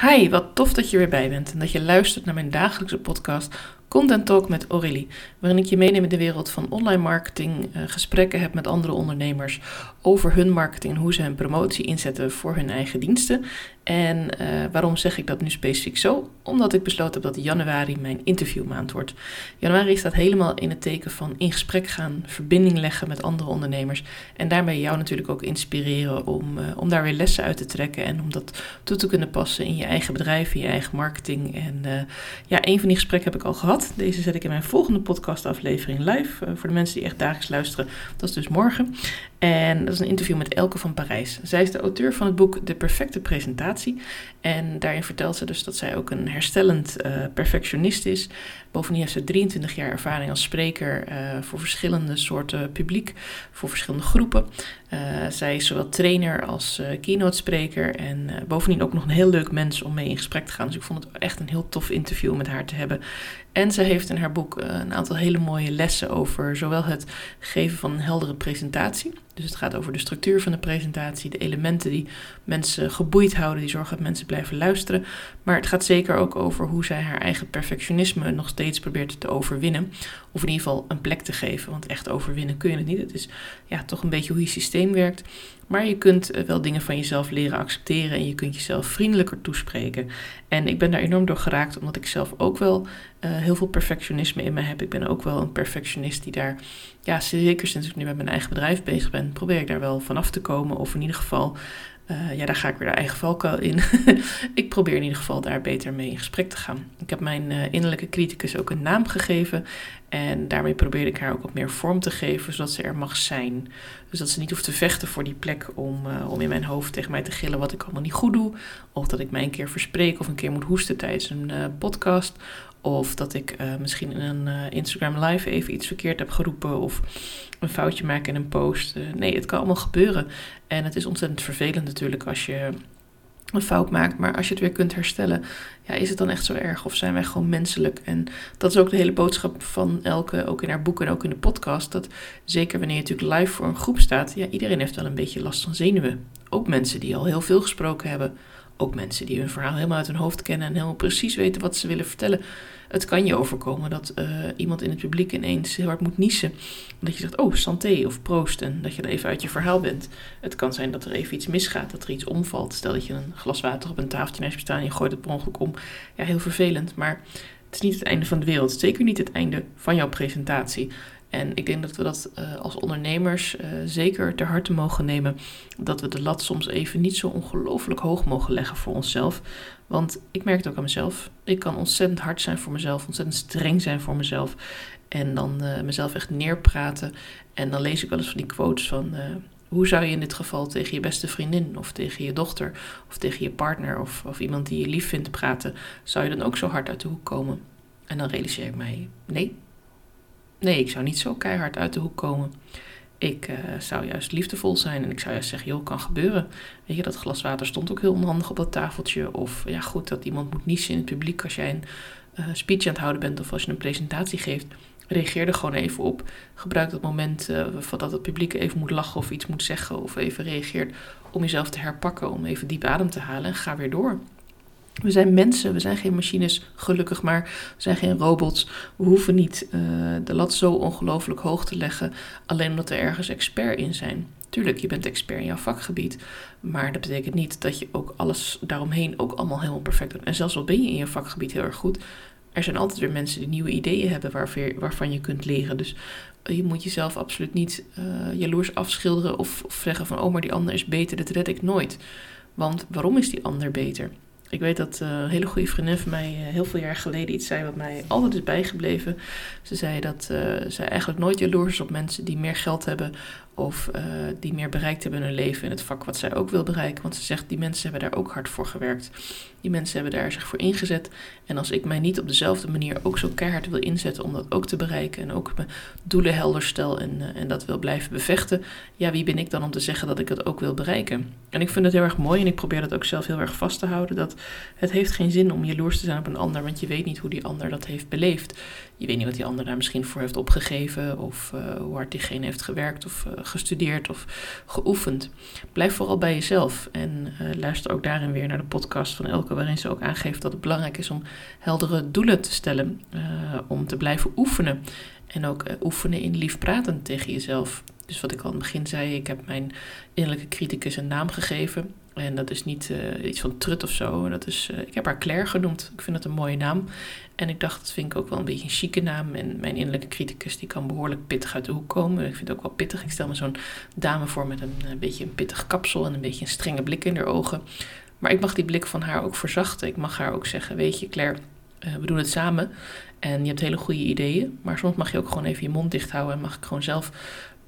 Hi, wat tof dat je weer bij bent en dat je luistert naar mijn dagelijkse podcast Content Talk met Aurélie, waarin ik je meeneem in de wereld van online marketing, uh, gesprekken heb met andere ondernemers over hun marketing en hoe ze hun promotie inzetten voor hun eigen diensten. En uh, waarom zeg ik dat nu specifiek zo? Omdat ik besloten heb dat januari mijn interviewmaand wordt. Januari staat helemaal in het teken van in gesprek gaan, verbinding leggen met andere ondernemers en daarmee jou natuurlijk ook inspireren om, uh, om daar weer lessen uit te trekken en om dat toe te kunnen passen in je eigen bedrijf, in je eigen marketing. En ja, een van die gesprekken heb ik al gehad. Deze zet ik in mijn volgende podcastaflevering live. Voor de mensen die echt dagelijks luisteren, dat is dus morgen. En dat is een interview met Elke van Parijs. Zij is de auteur van het boek De Perfecte Presentatie. En daarin vertelt ze dus dat zij ook een herstellend uh, perfectionist is. Bovendien heeft ze 23 jaar ervaring als spreker uh, voor verschillende soorten publiek, voor verschillende groepen. Uh, zij is zowel trainer als keynote spreker en bovendien ook nog een heel leuk mens om mee in gesprek te gaan. Dus ik vond het echt een heel tof interview met haar te hebben. En ze heeft in haar boek een aantal hele mooie lessen over zowel het geven van een heldere presentatie. Dus het gaat over de structuur van de presentatie, de elementen die mensen geboeid houden, die zorgen dat mensen blijven luisteren. Maar het gaat zeker ook over hoe zij haar eigen perfectionisme nog steeds probeert te overwinnen. Of in ieder geval een plek te geven, want echt overwinnen kun je het niet. Het is ja, toch een beetje hoe je systeem werkt. Maar je kunt wel dingen van jezelf leren accepteren en je kunt jezelf vriendelijker toespreken. En ik ben daar enorm door geraakt, omdat ik zelf ook wel uh, heel veel perfectionisme in me heb. Ik ben ook wel een perfectionist die daar, ja, zeker sinds ik nu met mijn eigen bedrijf bezig ben, probeer ik daar wel vanaf te komen. Of in ieder geval uh, ja, daar ga ik weer de eigen valkuil in. ik probeer in ieder geval daar beter mee in gesprek te gaan. Ik heb mijn uh, innerlijke criticus ook een naam gegeven. En daarmee probeer ik haar ook wat meer vorm te geven, zodat ze er mag zijn. Dus dat ze niet hoeft te vechten voor die plek om, uh, om in mijn hoofd tegen mij te gillen wat ik allemaal niet goed doe. Of dat ik mij een keer verspreek of een keer moet hoesten tijdens een podcast. Of dat ik uh, misschien in een uh, Instagram live even iets verkeerd heb geroepen. Of een foutje maak in een post. Uh, nee, het kan allemaal gebeuren. En het is ontzettend vervelend natuurlijk als je een fout maakt. Maar als je het weer kunt herstellen, ja, is het dan echt zo erg? Of zijn wij gewoon menselijk? En dat is ook de hele boodschap van Elke, ook in haar boek en ook in de podcast. Dat zeker wanneer je natuurlijk live voor een groep staat, ja, iedereen heeft wel een beetje last van zenuwen. Ook mensen die al heel veel gesproken hebben. Ook mensen die hun verhaal helemaal uit hun hoofd kennen en helemaal precies weten wat ze willen vertellen. Het kan je overkomen dat uh, iemand in het publiek ineens heel hard moet niezen. Dat je zegt, oh, santé of proost. En dat je er even uit je verhaal bent. Het kan zijn dat er even iets misgaat, dat er iets omvalt. Stel dat je een glas water op een tafeltje naast je en je gooit het per ongeluk om. Ja, heel vervelend. Maar het is niet het einde van de wereld. Zeker niet het einde van jouw presentatie. En ik denk dat we dat uh, als ondernemers uh, zeker ter harte mogen nemen. Dat we de lat soms even niet zo ongelooflijk hoog mogen leggen voor onszelf. Want ik merk het ook aan mezelf. Ik kan ontzettend hard zijn voor mezelf, ontzettend streng zijn voor mezelf. En dan uh, mezelf echt neerpraten. En dan lees ik wel eens van die quotes van. hoe zou je in dit geval tegen je beste vriendin of tegen je dochter of tegen je partner of, of iemand die je lief vindt praten? Zou je dan ook zo hard uit de hoek komen? En dan realiseer ik mij: nee, Nee, ik zou niet zo keihard uit de hoek komen. Ik uh, zou juist liefdevol zijn en ik zou juist zeggen, joh, kan gebeuren. Weet je, dat glas water stond ook heel onhandig op dat tafeltje. Of ja, goed, dat iemand moet niezen in het publiek als jij een uh, speech aan het houden bent of als je een presentatie geeft. Reageer er gewoon even op. Gebruik dat moment uh, dat het publiek even moet lachen of iets moet zeggen of even reageert om jezelf te herpakken, om even diep adem te halen en ga weer door. We zijn mensen, we zijn geen machines, gelukkig maar. We zijn geen robots. We hoeven niet uh, de lat zo ongelooflijk hoog te leggen, alleen omdat er ergens expert in zijn. Tuurlijk, je bent expert in jouw vakgebied, maar dat betekent niet dat je ook alles daaromheen ook allemaal helemaal perfect doet. En zelfs al ben je in je vakgebied heel erg goed, er zijn altijd weer mensen die nieuwe ideeën hebben waarvan je kunt leren. Dus je moet jezelf absoluut niet uh, jaloers afschilderen of, of zeggen van, oh, maar die ander is beter, dat red ik nooit. Want waarom is die ander beter? Ik weet dat uh, een hele goede vriendin van mij uh, heel veel jaar geleden iets zei wat mij altijd is bijgebleven. Ze zei dat uh, zij eigenlijk nooit jaloers is op mensen die meer geld hebben of uh, die meer bereikt hebben in hun leven in het vak wat zij ook wil bereiken. Want ze zegt, die mensen hebben daar ook hard voor gewerkt. Die mensen hebben daar zich voor ingezet. En als ik mij niet op dezelfde manier ook zo keihard wil inzetten om dat ook te bereiken en ook mijn doelen helder stel en, uh, en dat wil blijven bevechten, ja, wie ben ik dan om te zeggen dat ik het ook wil bereiken? En ik vind het heel erg mooi en ik probeer dat ook zelf heel erg vast te houden, dat het heeft geen zin om jaloers te zijn op een ander, want je weet niet hoe die ander dat heeft beleefd. Je weet niet wat die ander daar misschien voor heeft opgegeven of uh, hoe hard diegene heeft gewerkt of gestudeerd of geoefend. Blijf vooral bij jezelf en luister ook daarin weer naar de podcast van Elke, waarin ze ook aangeeft dat het belangrijk is om heldere doelen te stellen, om te blijven oefenen. En ook oefenen in lief praten tegen jezelf. Dus wat ik al in het begin zei, ik heb mijn innerlijke criticus een naam gegeven. En dat is niet uh, iets van trut of zo. Dat is, uh, ik heb haar Claire genoemd. Ik vind het een mooie naam. En ik dacht, dat vind ik ook wel een beetje een chique naam. En mijn innerlijke criticus die kan behoorlijk pittig uit de hoek komen. Ik vind het ook wel pittig. Ik stel me zo'n dame voor met een, beetje een pittig kapsel en een beetje een strenge blik in haar ogen. Maar ik mag die blik van haar ook verzachten. Ik mag haar ook zeggen, weet je Claire, uh, we doen het samen. En je hebt hele goede ideeën. Maar soms mag je ook gewoon even je mond dicht houden. En mag ik gewoon zelf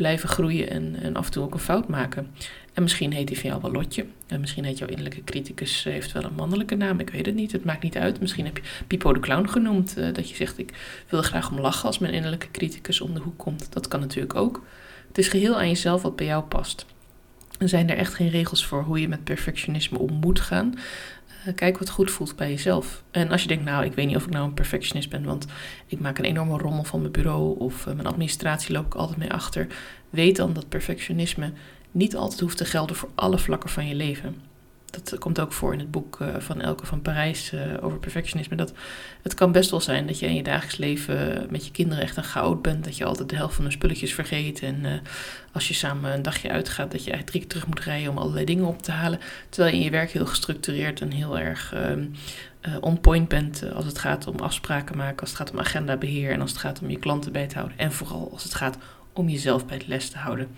blijven groeien en, en af en toe ook een fout maken. En misschien heet hij van jou wel Lotje. En misschien heet jouw innerlijke criticus eh, heeft wel een mannelijke naam. Ik weet het niet. Het maakt niet uit. Misschien heb je Pipo de Clown genoemd. Uh, dat je zegt, ik wil graag om lachen als mijn innerlijke criticus om de hoek komt. Dat kan natuurlijk ook. Het is geheel aan jezelf wat bij jou past. Er zijn er echt geen regels voor hoe je met perfectionisme om moet gaan. Uh, kijk wat goed voelt bij jezelf. En als je denkt, nou, ik weet niet of ik nou een perfectionist ben, want ik maak een enorme rommel van mijn bureau of uh, mijn administratie loop ik altijd mee achter. Weet dan dat perfectionisme niet altijd hoeft te gelden voor alle vlakken van je leven. Dat komt ook voor in het boek uh, van Elke van Parijs uh, over perfectionisme. Dat het kan best wel zijn dat je in je dagelijks leven met je kinderen echt een chaot bent. Dat je altijd de helft van de spulletjes vergeet. En uh, als je samen een dagje uitgaat, dat je eigenlijk drie keer terug moet rijden om allerlei dingen op te halen. Terwijl je in je werk heel gestructureerd en heel erg on point bent als het gaat om afspraken maken, als het gaat om agendabeheer en als het gaat om je klanten bij te houden. En vooral als het gaat om jezelf bij de les te houden.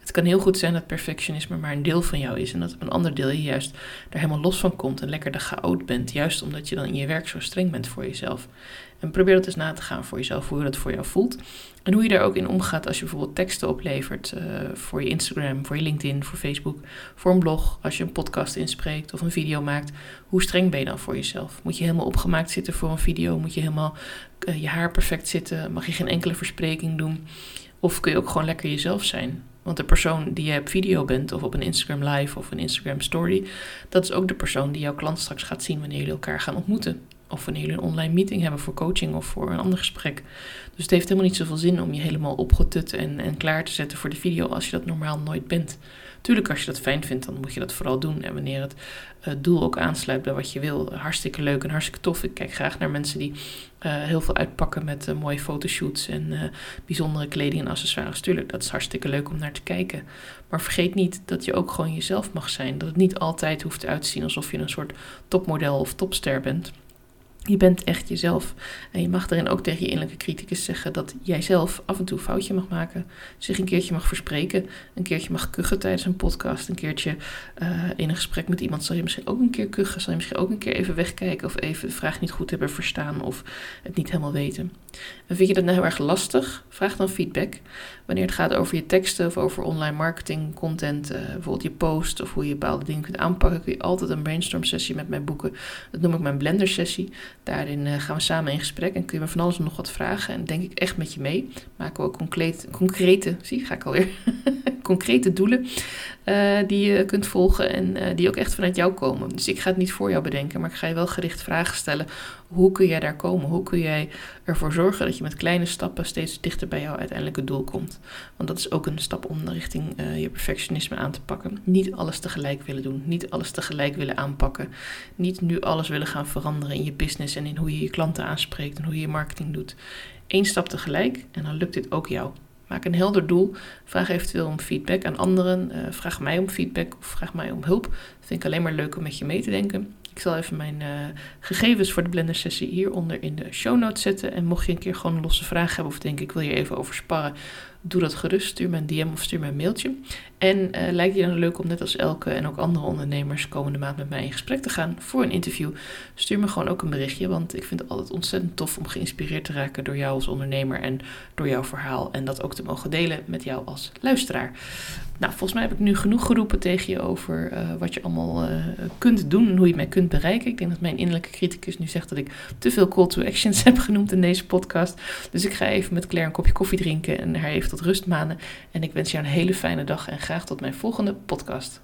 Het kan heel goed zijn dat perfectionisme maar een deel van jou is en dat een ander deel je juist daar helemaal los van komt en lekker de chaot bent, juist omdat je dan in je werk zo streng bent voor jezelf. En probeer dat eens na te gaan voor jezelf, hoe dat voor jou voelt. En hoe je daar ook in omgaat als je bijvoorbeeld teksten oplevert uh, voor je Instagram, voor je LinkedIn, voor Facebook, voor een blog, als je een podcast inspreekt of een video maakt. Hoe streng ben je dan voor jezelf? Moet je helemaal opgemaakt zitten voor een video? Moet je helemaal uh, je haar perfect zitten? Mag je geen enkele verspreking doen? Of kun je ook gewoon lekker jezelf zijn? Want de persoon die je op video bent, of op een Instagram live of een Instagram story, dat is ook de persoon die jouw klant straks gaat zien wanneer jullie elkaar gaan ontmoeten. Of wanneer jullie een online meeting hebben voor coaching of voor een ander gesprek. Dus het heeft helemaal niet zoveel zin om je helemaal opgetut en, en klaar te zetten voor de video als je dat normaal nooit bent. Tuurlijk, als je dat fijn vindt, dan moet je dat vooral doen. En wanneer het uh, doel ook aansluit bij wat je wil, hartstikke leuk en hartstikke tof. Ik kijk graag naar mensen die uh, heel veel uitpakken met uh, mooie fotoshoots en bijzondere kleding en accessoires. Tuurlijk, dat is hartstikke leuk om naar te kijken. Maar vergeet niet dat je ook gewoon jezelf mag zijn. Dat het niet altijd hoeft uit te zien alsof je een soort topmodel of topster bent. Je bent echt jezelf. En je mag daarin ook tegen je innerlijke criticus zeggen dat jij zelf af en toe foutje mag maken. Zich een keertje mag verspreken. Een keertje mag kuchen tijdens een podcast. Een keertje uh, in een gesprek met iemand zal je misschien ook een keer kuchen. Zal je misschien ook een keer even wegkijken. Of even de vraag niet goed hebben verstaan. Of het niet helemaal weten. En vind je dat nou heel erg lastig? Vraag dan feedback. Wanneer het gaat over je teksten of over online marketing, content, uh, bijvoorbeeld je post of hoe je bepaalde dingen kunt aanpakken, kun je altijd een brainstorm sessie met mij boeken. Dat noem ik mijn blender sessie. Daarin uh, gaan we samen in gesprek en kun je me van alles nog wat vragen. En denk ik echt met je mee. Maken we ook concrete, zie ga ik alweer, concrete doelen uh, die je kunt volgen en uh, die ook echt vanuit jou komen. Dus ik ga het niet voor jou bedenken, maar ik ga je wel gericht vragen stellen. Hoe kun jij daar komen? Hoe kun jij ervoor zorgen dat je met kleine stappen steeds dichter bij jouw uiteindelijke doel komt? Want dat is ook een stap om richting je perfectionisme aan te pakken. Niet alles tegelijk willen doen, niet alles tegelijk willen aanpakken. Niet nu alles willen gaan veranderen in je en in hoe je je klanten aanspreekt en hoe je je marketing doet. Eén stap tegelijk en dan lukt dit ook jou. Maak een helder doel. Vraag eventueel om feedback aan anderen. Uh, vraag mij om feedback of vraag mij om hulp. Dat vind ik alleen maar leuk om met je mee te denken. Ik zal even mijn uh, gegevens voor de Blender sessie hieronder in de show notes zetten. En mocht je een keer gewoon een losse vraag hebben of denk ik wil je even over sparren, doe dat gerust. Stuur me een DM of stuur me een mailtje. En uh, lijkt je dan leuk om net als Elke en ook andere ondernemers komende maand met mij in gesprek te gaan voor een interview? Stuur me gewoon ook een berichtje, want ik vind het altijd ontzettend tof om geïnspireerd te raken door jou als ondernemer en door jouw verhaal. En dat ook te mogen delen met jou als luisteraar. Nou, volgens mij heb ik nu genoeg geroepen tegen je over uh, wat je allemaal uh, kunt doen en hoe je mij kunt bereiken. Ik denk dat mijn innerlijke criticus nu zegt dat ik te veel call to actions heb genoemd in deze podcast. Dus ik ga even met Claire een kopje koffie drinken en haar even tot rust manen. En ik wens jou een hele fijne dag en graag tot mijn volgende podcast.